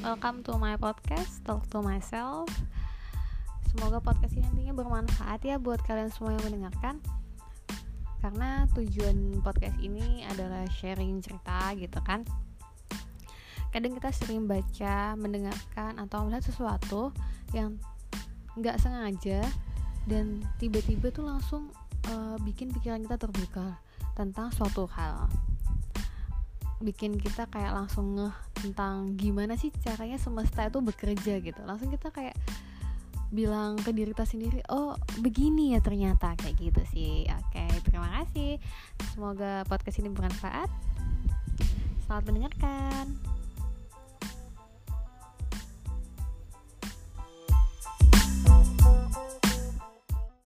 welcome to my podcast Talk to Myself. Semoga podcast ini nantinya bermanfaat ya buat kalian semua yang mendengarkan. Karena tujuan podcast ini adalah sharing cerita gitu kan. Kadang kita sering baca, mendengarkan, atau melihat sesuatu yang nggak sengaja Dan tiba-tiba tuh langsung uh, bikin pikiran kita terbuka tentang suatu hal. Bikin kita kayak langsung ngeh tentang gimana sih caranya semesta itu bekerja gitu. Langsung kita kayak bilang ke diri kita sendiri oh begini ya ternyata kayak gitu sih. Oke terima kasih. Semoga podcast ini bermanfaat. Selamat mendengarkan